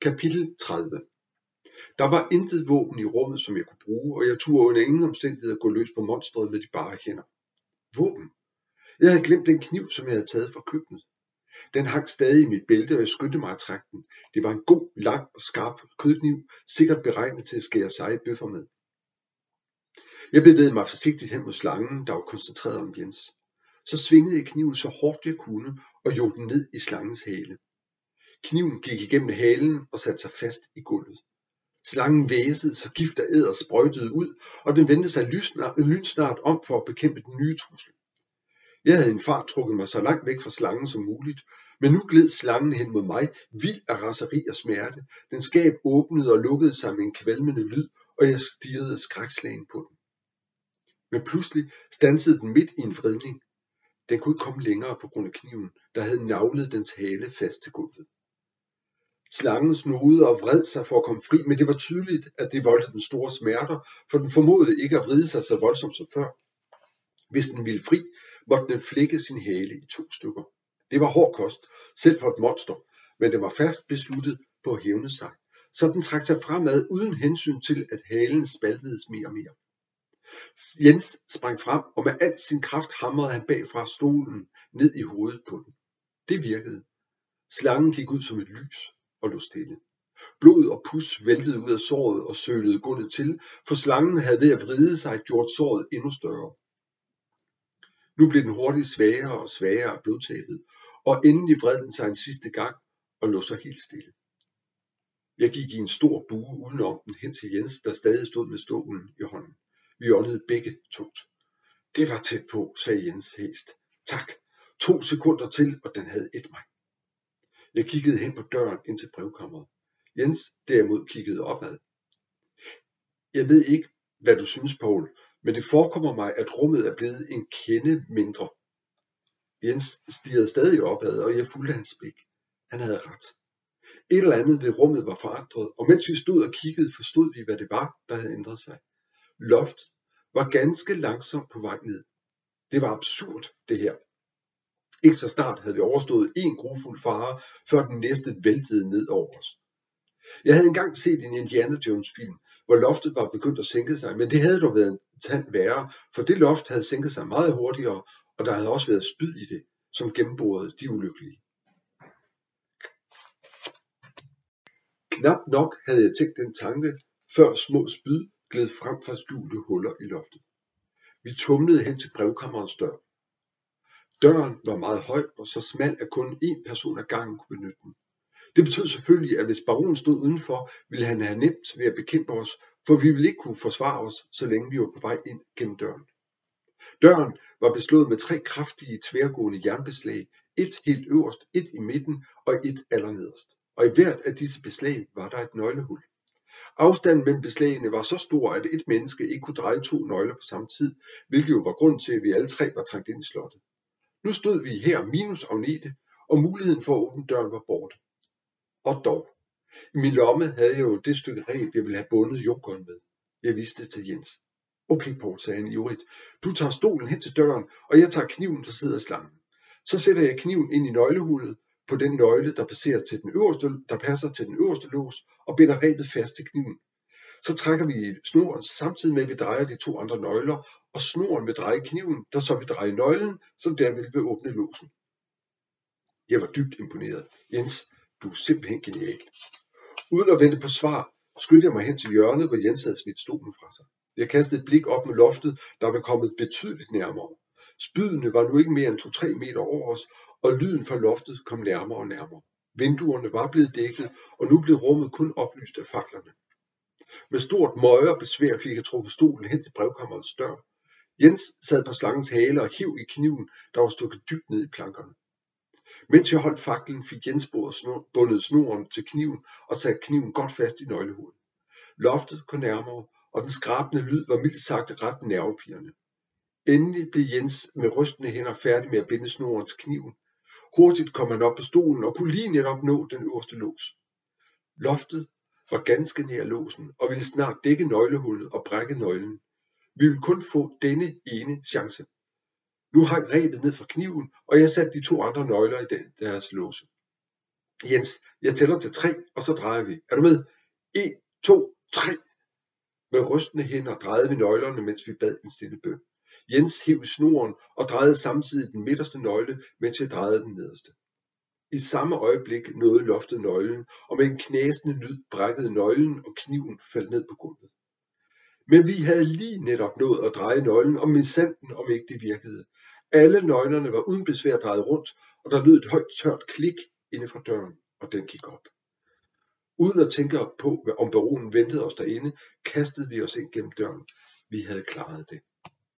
Kapitel 30 Der var intet våben i rummet, som jeg kunne bruge, og jeg turde under ingen omstændigheder gå løs på monstret med de bare hænder. Våben? Jeg havde glemt den kniv, som jeg havde taget fra køkkenet. Den hang stadig i mit bælte, og jeg skyndte mig at trække den. Det var en god, lang og skarp kødkniv, sikkert beregnet til at skære seje bøffer med. Jeg bevægede mig forsigtigt hen mod slangen, der var koncentreret om Jens. Så svingede jeg kniven så hårdt jeg kunne og jog den ned i slangens hale. Kniven gik igennem halen og satte sig fast i gulvet. Slangen væsede, så gift og æder sprøjtede ud, og den vendte sig lynsnart om for at bekæmpe den nye trussel. Jeg havde en fart trukket mig så langt væk fra slangen som muligt, men nu gled slangen hen mod mig, vild af raseri og smerte. Den skab åbnede og lukkede sig med en kvalmende lyd, og jeg stirrede skrækslagen på den. Men pludselig stansede den midt i en vridning. Den kunne ikke komme længere på grund af kniven, der havde navlet dens hale fast til gulvet. Slangen snude og vred sig for at komme fri, men det var tydeligt, at det voldte den store smerter, for den formodede ikke at vride sig så voldsomt som før. Hvis den ville fri, måtte den flække sin hale i to stykker. Det var hård kost, selv for et monster, men det var fast besluttet på at hævne sig, så den trak sig fremad uden hensyn til, at halen spaltedes mere og mere. Jens sprang frem, og med al sin kraft hamrede han bagfra stolen ned i hovedet på den. Det virkede. Slangen gik ud som et lys og lå stille. Blod og pus væltede ud af såret og sølede gulvet til, for slangen havde ved at vride sig gjort såret endnu større. Nu blev den hurtigt svagere og svagere af blodtabet, og endelig vred den sig en sidste gang og lå så helt stille. Jeg gik i en stor bue udenom den hen til Jens, der stadig stod med stolen i hånden. Vi åndede begge tungt. Det var tæt på, sagde Jens hæst. Tak. To sekunder til, og den havde et mig. Jeg kiggede hen på døren ind til brevkammeret. Jens derimod kiggede opad. Jeg ved ikke, hvad du synes, Paul, men det forekommer mig, at rummet er blevet en kende mindre. Jens stirrede stadig opad, og jeg fulgte hans blik. Han havde ret. Et eller andet ved rummet var forandret, og mens vi stod og kiggede, forstod vi, hvad det var, der havde ændret sig. Loft var ganske langsomt på vej ned. Det var absurd, det her. Ikke så snart havde vi overstået en grufuld fare, før den næste væltede ned over os. Jeg havde engang set en Indiana Jones film, hvor loftet var begyndt at sænke sig, men det havde dog været en tand værre, for det loft havde sænket sig meget hurtigere, og der havde også været spyd i det, som gennemborede de ulykkelige. Knap nok havde jeg tænkt den tanke, før små spyd gled frem fra skjulte huller i loftet. Vi tumlede hen til brevkammerens dør. Døren var meget høj og så smal, at kun én person ad gangen kunne benytte den. Det betød selvfølgelig, at hvis baronen stod udenfor, ville han have nemt ved at bekæmpe os, for vi ville ikke kunne forsvare os, så længe vi var på vej ind gennem døren. Døren var beslået med tre kraftige tværgående jernbeslag, et helt øverst, et i midten og et allernederst. Og i hvert af disse beslag var der et nøglehul. Afstanden mellem beslagene var så stor, at et menneske ikke kunne dreje to nøgler på samme tid, hvilket jo var grund til, at vi alle tre var trængt ind i slottet. Nu stod vi her minus Agnete, og muligheden for at åbne døren var borte. Og dog. I min lomme havde jeg jo det stykke reb, jeg ville have bundet jokeren med. Jeg viste det til Jens. Okay, Paul, sagde han ivrigt. Du tager stolen hen til døren, og jeg tager kniven, der sidder i slangen. Så sætter jeg kniven ind i nøglehullet på den nøgle, der, passerer til den øverste, der passer til den øverste lås, og binder rebet fast til kniven. Så trækker vi snoren samtidig med, at vi drejer de to andre nøgler, og snoren vil dreje kniven, der så vil dreje nøglen, som derved vil åbne låsen. Jeg var dybt imponeret. Jens, du er simpelthen genial. Uden at vente på svar, skyndte jeg mig hen til hjørnet, hvor Jens havde smidt stolen fra sig. Jeg kastede et blik op med loftet, der var kommet betydeligt nærmere. Spydene var nu ikke mere end 2-3 meter over os, og lyden fra loftet kom nærmere og nærmere. Vinduerne var blevet dækket, og nu blev rummet kun oplyst af faklerne. Med stort møje og besvær fik jeg trukket stolen hen til brevkammerets dør. Jens sad på slangens hale og hiv i kniven, der var stukket dybt ned i plankerne. Mens jeg holdt faklen, fik Jens bundet snoren til kniven og sat kniven godt fast i nøglehullet. Loftet kom nærmere, og den skrabende lyd var mildt sagt ret nervepirrende. Endelig blev Jens med rystende hænder færdig med at binde snoren til kniven. Hurtigt kom han op på stolen og kunne lige netop nå den øverste lås. Loftet var ganske nær låsen og ville snart dække nøglehullet og brække nøglen. Vi ville kun få denne ene chance. Nu hang rebet ned fra kniven, og jeg satte de to andre nøgler i deres låse. Jens, jeg tæller til tre, og så drejer vi. Er du med? 1, 2, 3. Med rystende hænder drejede vi nøglerne, mens vi bad en stille bøn. Jens hæv snoren og drejede samtidig den midterste nøgle, mens jeg drejede den nederste. I samme øjeblik nåede loftet nøglen, og med en knæsende lyd brækkede nøglen, og kniven faldt ned på gulvet. Men vi havde lige netop nået at dreje nøglen, og sanden om ikke det virkede. Alle nøglerne var uden besvær drejet rundt, og der lød et højt tørt klik inde fra døren, og den gik op. Uden at tænke på, om baronen ventede os derinde, kastede vi os ind gennem døren. Vi havde klaret det.